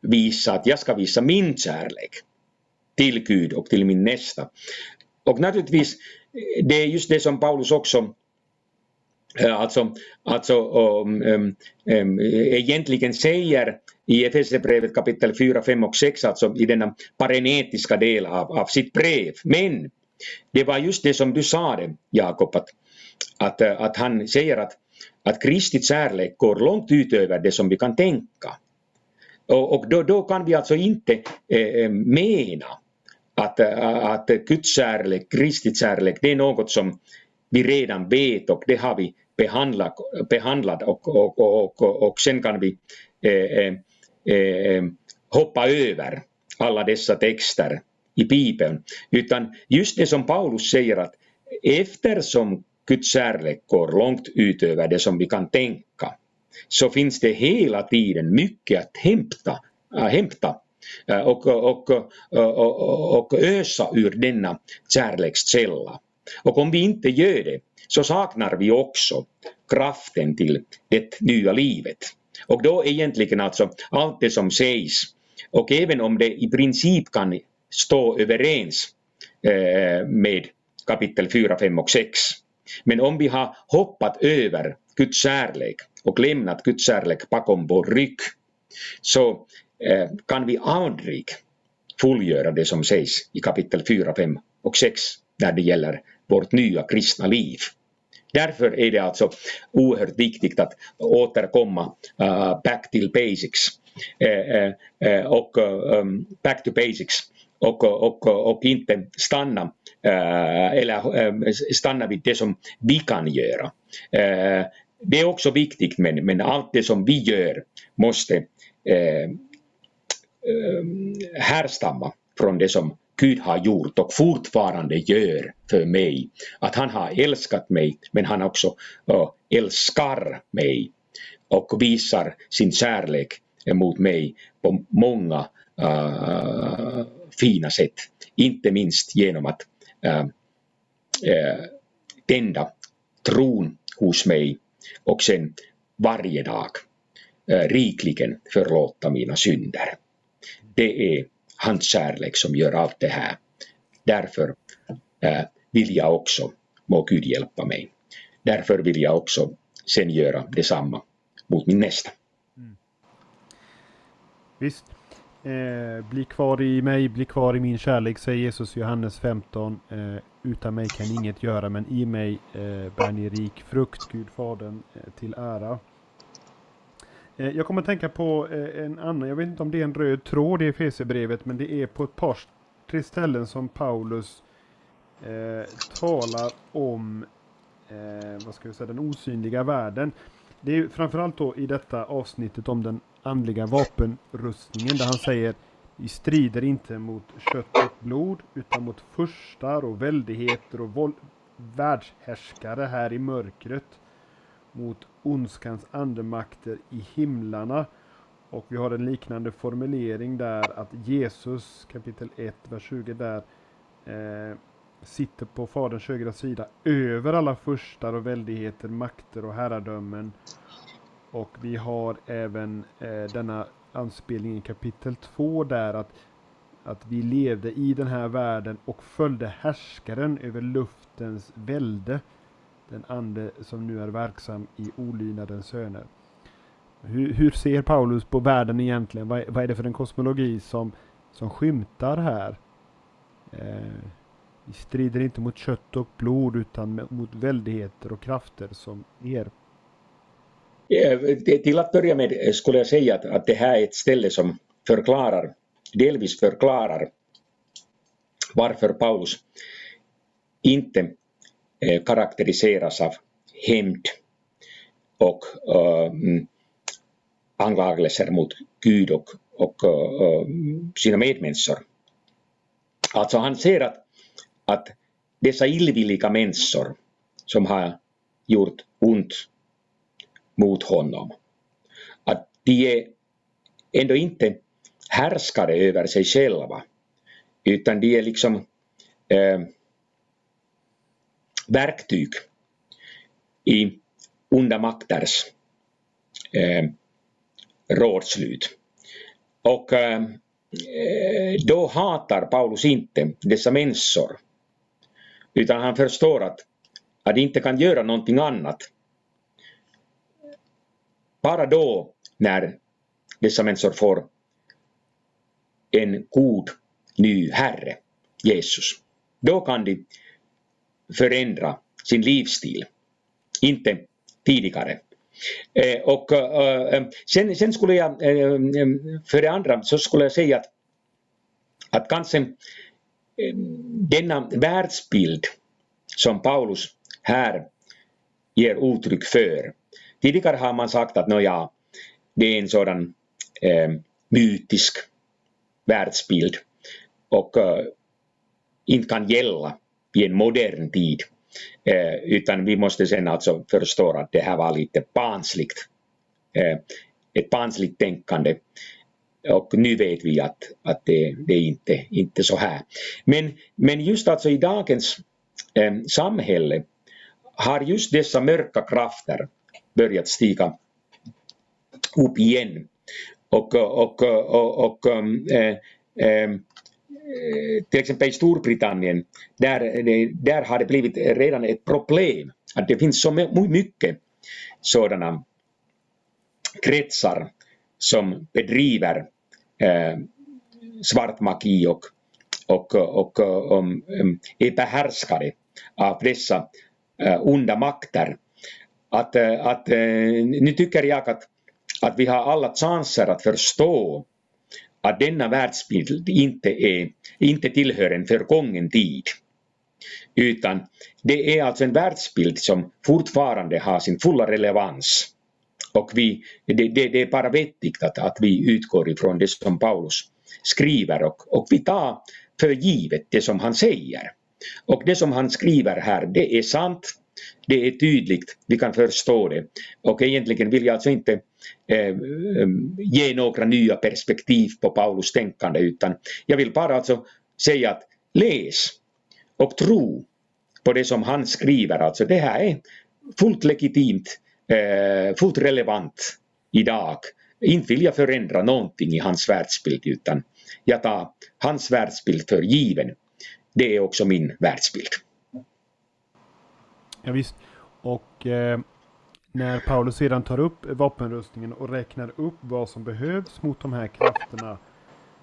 visa, att jag ska visa min kärlek till Gud och till min nästa. Och naturligtvis, det är just det som Paulus också Alltså, alltså um, um, egentligen säger i Efesierbrevet kapitel 4, 5 och 6, alltså i denna parenetiska del av, av sitt brev. Men det var just det som du sa det, Jakob, att, att, att han säger att, att Kristi kärlek går långt utöver det som vi kan tänka. Och, och då, då, kan vi alltså inte eh, eh mena att, eh, att Guds kärlek, Kristi kärlek, det är något som vi redan vet och det har vi behandlat, behandlat och, och, och, och, och sen kan vi eh, eh, eh hoppa över alla dessa texter i Bibeln. Utan just det som Paulus säger att eftersom Guds kärlek går långt utöver det som vi kan tänka så finns det hela tiden mycket att hämta, äh, hämta äh, och, och, och, och, ösa ur denna kärlekskälla. Och om vi inte gör det så saknar vi också kraften till det nya livet. Och då egentligen alltså allt det som sägs och även om det i princip kan stå överens eh, med kapitel 4, 5 och 6. Men om vi har hoppat över Guds kärlek och lämnat Guds kärlek bakom vår rygg. Så eh, kan vi aldrig fullgöra det som sägs i kapitel 4, 5 och 6 när det gäller vårt nya kristna liv. Därför är det alltså oerhört viktigt att återkomma uh, back till basics. Uh, uh, och um, back to basics. Och, och, och inte stanna Eh, eller eh, stanna vid det som vi kan göra. Eh, det är också viktigt men, men allt det som vi gör måste härstamma från det som Gud har gjort och fortfarande gör för mig. Att han har älskat mig men han också älskar mig och visar sin kärlek mot mig på många uh, fina sätt. Inte minst genom att Ähm, äh, tända tron hos mig och sen varje dag äh, rikligen förlåta mina synder. Det är hans kärlek som gör allt det här. Därför äh, vill jag också, må Gud hjälpa mig. Därför vill jag också sen göra detsamma mot min nästa. Mm. Visst. Eh, bli kvar i mig, bli kvar i min kärlek, säger Jesus i Johannes 15. Eh, utan mig kan inget göra, men i mig eh, bär ni rik frukt, Gud Fadern eh, till ära. Eh, jag kommer att tänka på eh, en annan, jag vet inte om det är en röd tråd i Efesierbrevet, men det är på ett par tre ställen som Paulus eh, talar om eh, vad ska jag säga, den osynliga världen. Det är framförallt då i detta avsnittet om den andliga vapenrustningen där han säger vi strider inte mot kött och blod utan mot furstar och väldigheter och världshärskare här i mörkret mot ondskans andemakter i himlarna. Och vi har en liknande formulering där att Jesus kapitel 1, vers 20 där eh, sitter på Faderns högra sida över alla furstar och väldigheter, makter och herradömen. Och vi har även eh, denna anspelning i kapitel 2 där att, att vi levde i den här världen och följde härskaren över luftens välde den ande som nu är verksam i olydnadens söner. Hur, hur, ser Paulus på världen egentligen? Vad, vad, är det för en kosmologi som, som skymtar här? Eh, vi strider inte mot kött och blod utan mot väldigheter och krafter som er. Eh, Till att börja med skulle jag säga att, att det här är ett ställe som förklarar, delvis förklarar varför Paulus inte eh, karaktäriseras av hämnd och äh, anklagelser mot Gud och, och äh, sina medmänniskor. Alltså han ser att, att dessa illvilliga människor som har gjort ont mot honom, att de är ändå inte härskare över sig själva, utan de är liksom äh, verktyg i onda makters eh, rådslut. Och eh, då hatar Paulus inte dessa människor utan han förstår att, att de inte kan göra någonting annat. Bara då när dessa människor får en god ny Herre, Jesus. Då kan de förändra sin livsstil, inte tidigare. Eh, och eh, eh sen, sen, skulle jag, eh, eh, för det andra, så skulle jag säga att, att kanske eh, denna världsbild som Paulus här ger uttryck för. Tidigare har man sagt att nåja, det är en sådan eh, mytisk världsbild och eh, inte kan gälla i en modern tid. Eh, utan vi måste sen alltså förstå att det här var lite barnsligt. Eh, ett barnsligt tänkande. Och nu vet vi att, att det, det är inte, inte så här. Men, men just alltså i dagens eh, samhälle har just dessa mörka krafter börjat stiga upp igen. Och, och, och, och äh, äh, till exempel i Storbritannien, där, där har det blivit redan ett problem att det finns så mycket sådana kretsar som bedriver eh, äh, svart magi och, och, och, och um, um är behärskade av dessa onda makter. Att, eh, att, eh, nu tycker jag att, att vi har alla chanser att förstå att denna världsbild inte, är, inte tillhör en förgången tid. Utan det är alltså en världsbild som fortfarande har sin fulla relevans. Och vi, det, det, det är bara vettigt att, att vi utgår ifrån det som Paulus skriver och, och vi tar för givet det som han säger. Och det som han skriver här, det är sant, det är tydligt, vi kan förstå det. Och egentligen vill jag alltså inte eh, eh, ge några nya perspektiv på Paulus tänkande utan jag vill bara alltså säga att läs och tro på det som han skriver. Alltså det här är fullt legitimt, eh, fullt relevant idag. Inte vill jag förändra någonting i hans världsbild utan jag tar hans världsbild för given det är också min världsbild. Ja, visst. Och eh, när Paulus sedan tar upp vapenrustningen och räknar upp vad som behövs mot de här krafterna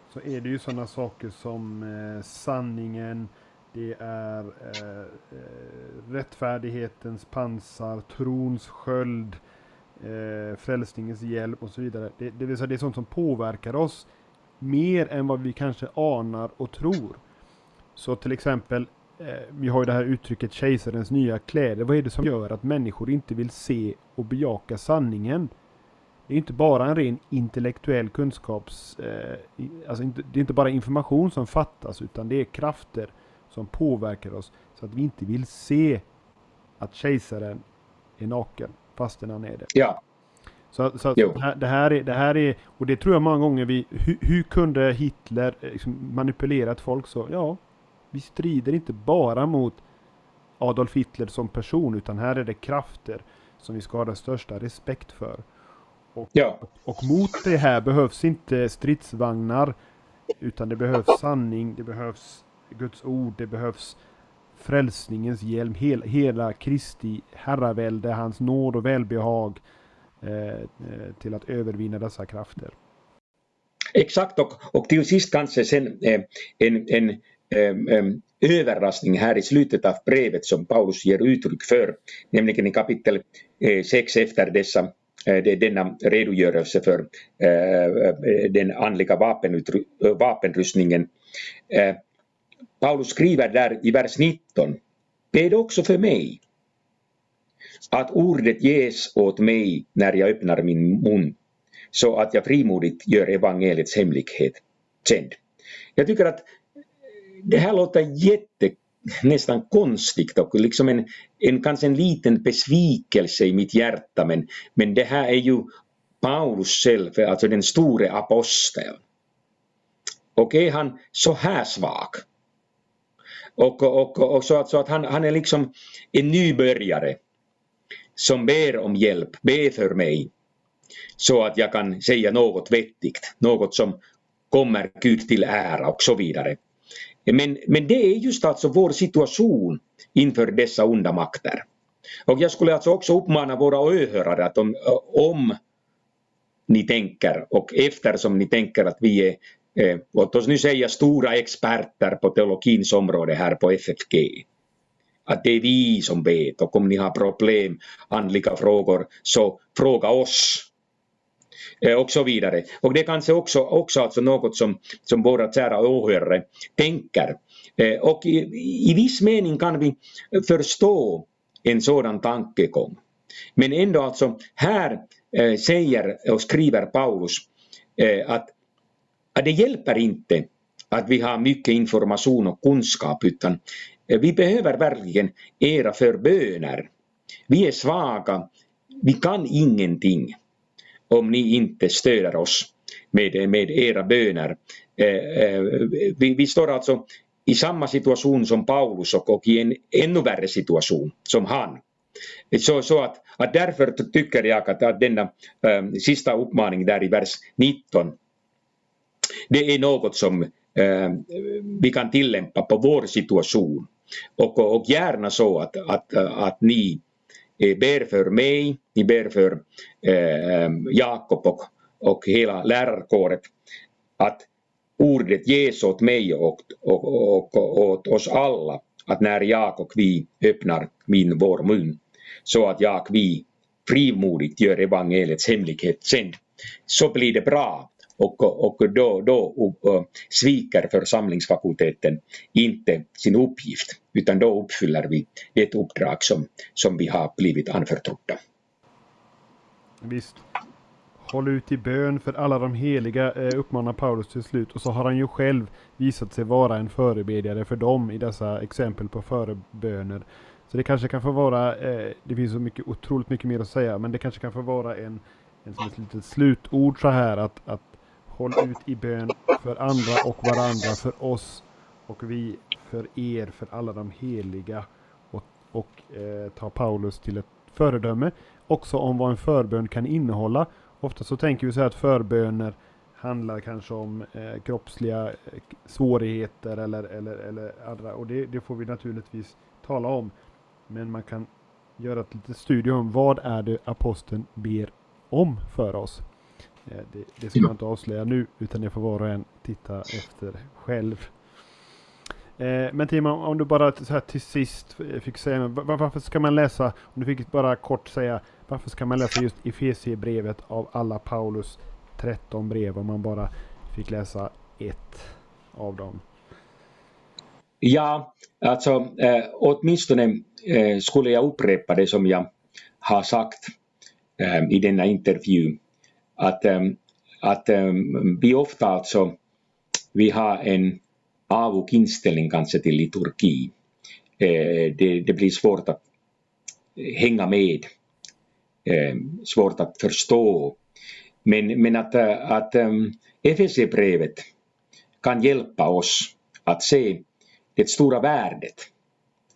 så är det ju sådana saker som eh, sanningen, det är eh, eh, rättfärdighetens pansar, trons sköld, eh, frälsningens hjälp och så vidare. Det, det vill säga det är sånt som påverkar oss mer än vad vi kanske anar och tror. Så till exempel, vi har ju det här uttrycket kejsarens nya kläder. Vad är det som gör att människor inte vill se och bejaka sanningen? Det är inte bara en ren intellektuell kunskaps... Eh, alltså det är inte bara information som fattas utan det är krafter som påverkar oss så att vi inte vill se att kejsaren är naken fastän han är det. Ja. Så, så det, här, det, här är, det här är, och det tror jag många gånger vi, hur, hur kunde Hitler liksom manipulera ett folk så? Ja, vi strider inte bara mot Adolf Hitler som person utan här är det krafter som vi ska ha den största respekt för. Och, ja. och mot det här behövs inte stridsvagnar utan det behövs sanning, det behövs Guds ord, det behövs frälsningens hjälm, hela, hela Kristi herravälde, hans nåd och välbehag eh, eh, till att övervinna dessa krafter. Exakt och, och till sist kanske sen eh, en, en Ehm, ehm, överraskning här i slutet av brevet som Paulus ger uttryck för, nämligen i kapitel eh, 6 efter dessa eh, denna redogörelse för eh, den andliga vapenrustningen. Paulus skriver där i vers 19, Bed också för mig, att ordet ges åt mig när jag öppnar min mun, så att jag frimodigt gör evangeliets hemlighet känd. Jag tycker att det här låter jätte nästan konstigt och liksom en, en kanske en liten besvikelse i mitt hjärta men, men det här är ju Paulus själv, alltså den store aposteln. Och är han så här svag och, och, och så, att, så att han, han är liksom en nybörjare som ber om hjälp, ber för mig så att jag kan säga något vettigt, något som kommer Gud till ära och så vidare. Men, men det är just alltså vår situation inför dessa onda makter. Och jag skulle alltså också uppmana våra åhörare att om, om ni tänker och eftersom ni tänker att vi är, eh, låt oss nu säga stora experter på teologins område här på FFG, att det är vi som vet och om ni har problem, andliga frågor, så fråga oss. Eh, och så vidare. Och det är kanske också, också alltså något som, som våra kära åhörare tänker. Eh, och i, i viss mening kan vi förstå en sådan tankegång. Men ändå alltså, här eh, säger och skriver Paulus att, att det hjälper inte att vi har mycket information och kunskap utan vi behöver verkligen era förböner. Vi är svaga, vi kan ingenting om ni inte stöder oss med, med era böner. Eh, eh, vi, vi står alltså i samma situation som Paulus och, och i en ännu värre situation som han. Så, så att, att därför tycker jag att, att denna äh, sista uppmaning där i vers 19, det är något som äh, vi kan tillämpa på vår situation. Och, och gärna så att, att, att ni ber för mig, ni ber för eh, Jakob och, och hela lärarkåret, att ordet ges åt mig och, och, och, och åt oss alla, att när jag och vi öppnar min, vår mun, så att jag och vi frimodigt gör evangeliets hemlighet sen, så blir det bra och, och då, då uh, sviker församlingsfakulteten inte sin uppgift utan då uppfyller vi det uppdrag som, som vi har blivit anförtrodda. Visst. Håll ut i bön för alla de heliga, eh, uppmanar Paulus till slut. Och så har han ju själv visat sig vara en förebedjare för dem i dessa exempel på föreböner. Så det kanske kan få vara, eh, det finns så mycket, otroligt mycket mer att säga, men det kanske kan få vara en, en som ett litet slutord så här att, att håll ut i bön för andra och varandra, för oss och vi för er, för alla de heliga. Och, och eh, ta Paulus till ett föredöme också om vad en förbön kan innehålla. Ofta så tänker vi så här att förböner handlar kanske om eh, kroppsliga eh, svårigheter eller, eller, eller andra. Och det, det, får vi naturligtvis tala om. Men man kan göra ett litet studium. om vad är det aposteln ber om för oss. Det, det ska man inte avslöja nu utan det får var och en titta efter själv. Eh, men Timo, om du bara så här till sist fick säga varför ska man läsa, om du fick bara kort säga, varför ska man läsa just Efesiebrevet av alla Paulus 13 brev om man bara fick läsa ett av dem? Ja, alltså eh, åtminstone eh, skulle jag upprepa det som jag har sagt eh, i denna intervju. Att, ehm, att vi ofta alltså, vi har en avog inställning kanske till liturgi. Eh, det, det blir svårt att hänga med, eh, svårt att förstå. Men, men att, eh, att ehm, FSC-brevet kan hjälpa oss att se det stora värdet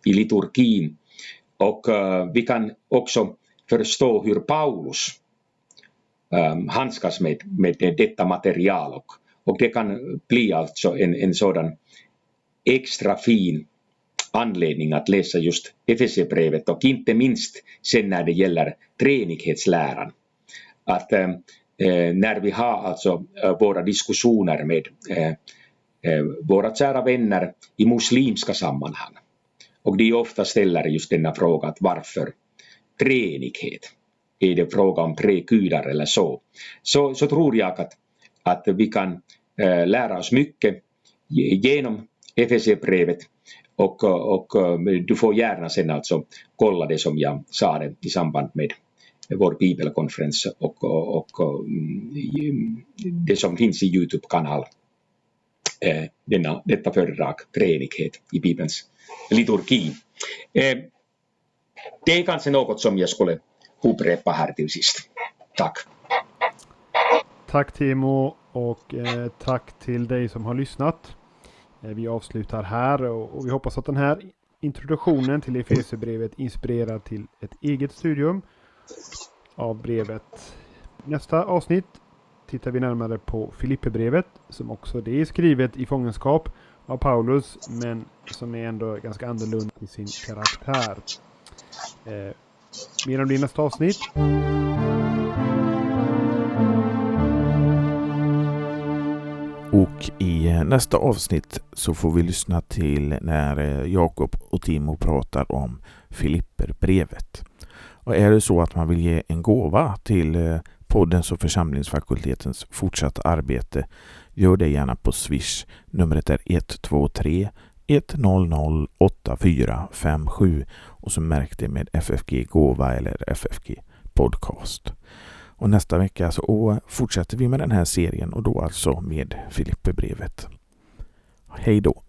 i liturgin och vi kan också förstå hur Paulus Ähm, handskas med, med detta material och, och det kan bli alltså en, en sådan extra fin anledning att läsa just FSC-brevet och inte minst sen när det gäller treenighetsläran. Att ähm, äh, när vi har alltså äh, våra diskussioner med äh, Eh, våra kära vänner i muslimska sammanhang. Och de ofta ställer just denna fråga att varför treenighet? Är det fråga om tre gudar eller så? Så, så tror jag att, att vi kan äh, lära oss mycket genom FSE-brevet och, och, eh, du får gärna sen alltså kolla det som jag sa det i samband med vår bibelkonferens och, och, och mm, det som finns i Youtube-kanal eh, denna, detta föredrag, treenighet i Bibelns liturgi. Det är kanske något som jag skulle upprepa här till sist. Tack! Tack Timo och eh, tack till dig som har lyssnat. Eh, vi avslutar här och, och, vi hoppas att den här introduktionen till Efesierbrevet inspirerar till ett eget studium av brevet. Nästa avsnitt tittar vi närmare på Filipperbrevet som också det är skrivet i fångenskap av Paulus men som är ändå ganska annorlunda i sin karaktär. Eh, Mer om det i nästa avsnitt. Och i nästa avsnitt så får vi lyssna till när eh, Jakob och Timo pratar om Filipperbrevet. Och är det så att man vill ge en gåva till eh, poddens och församlingsfakultetens fortsatta arbete, gör det gärna på Swish. Numret är 123 100 8457 och så märk det med FFG Gåva eller FFG Podcast. Och nästa vecka så fortsätter vi med den här serien och då alltså med Filipperbrevet. Hej då!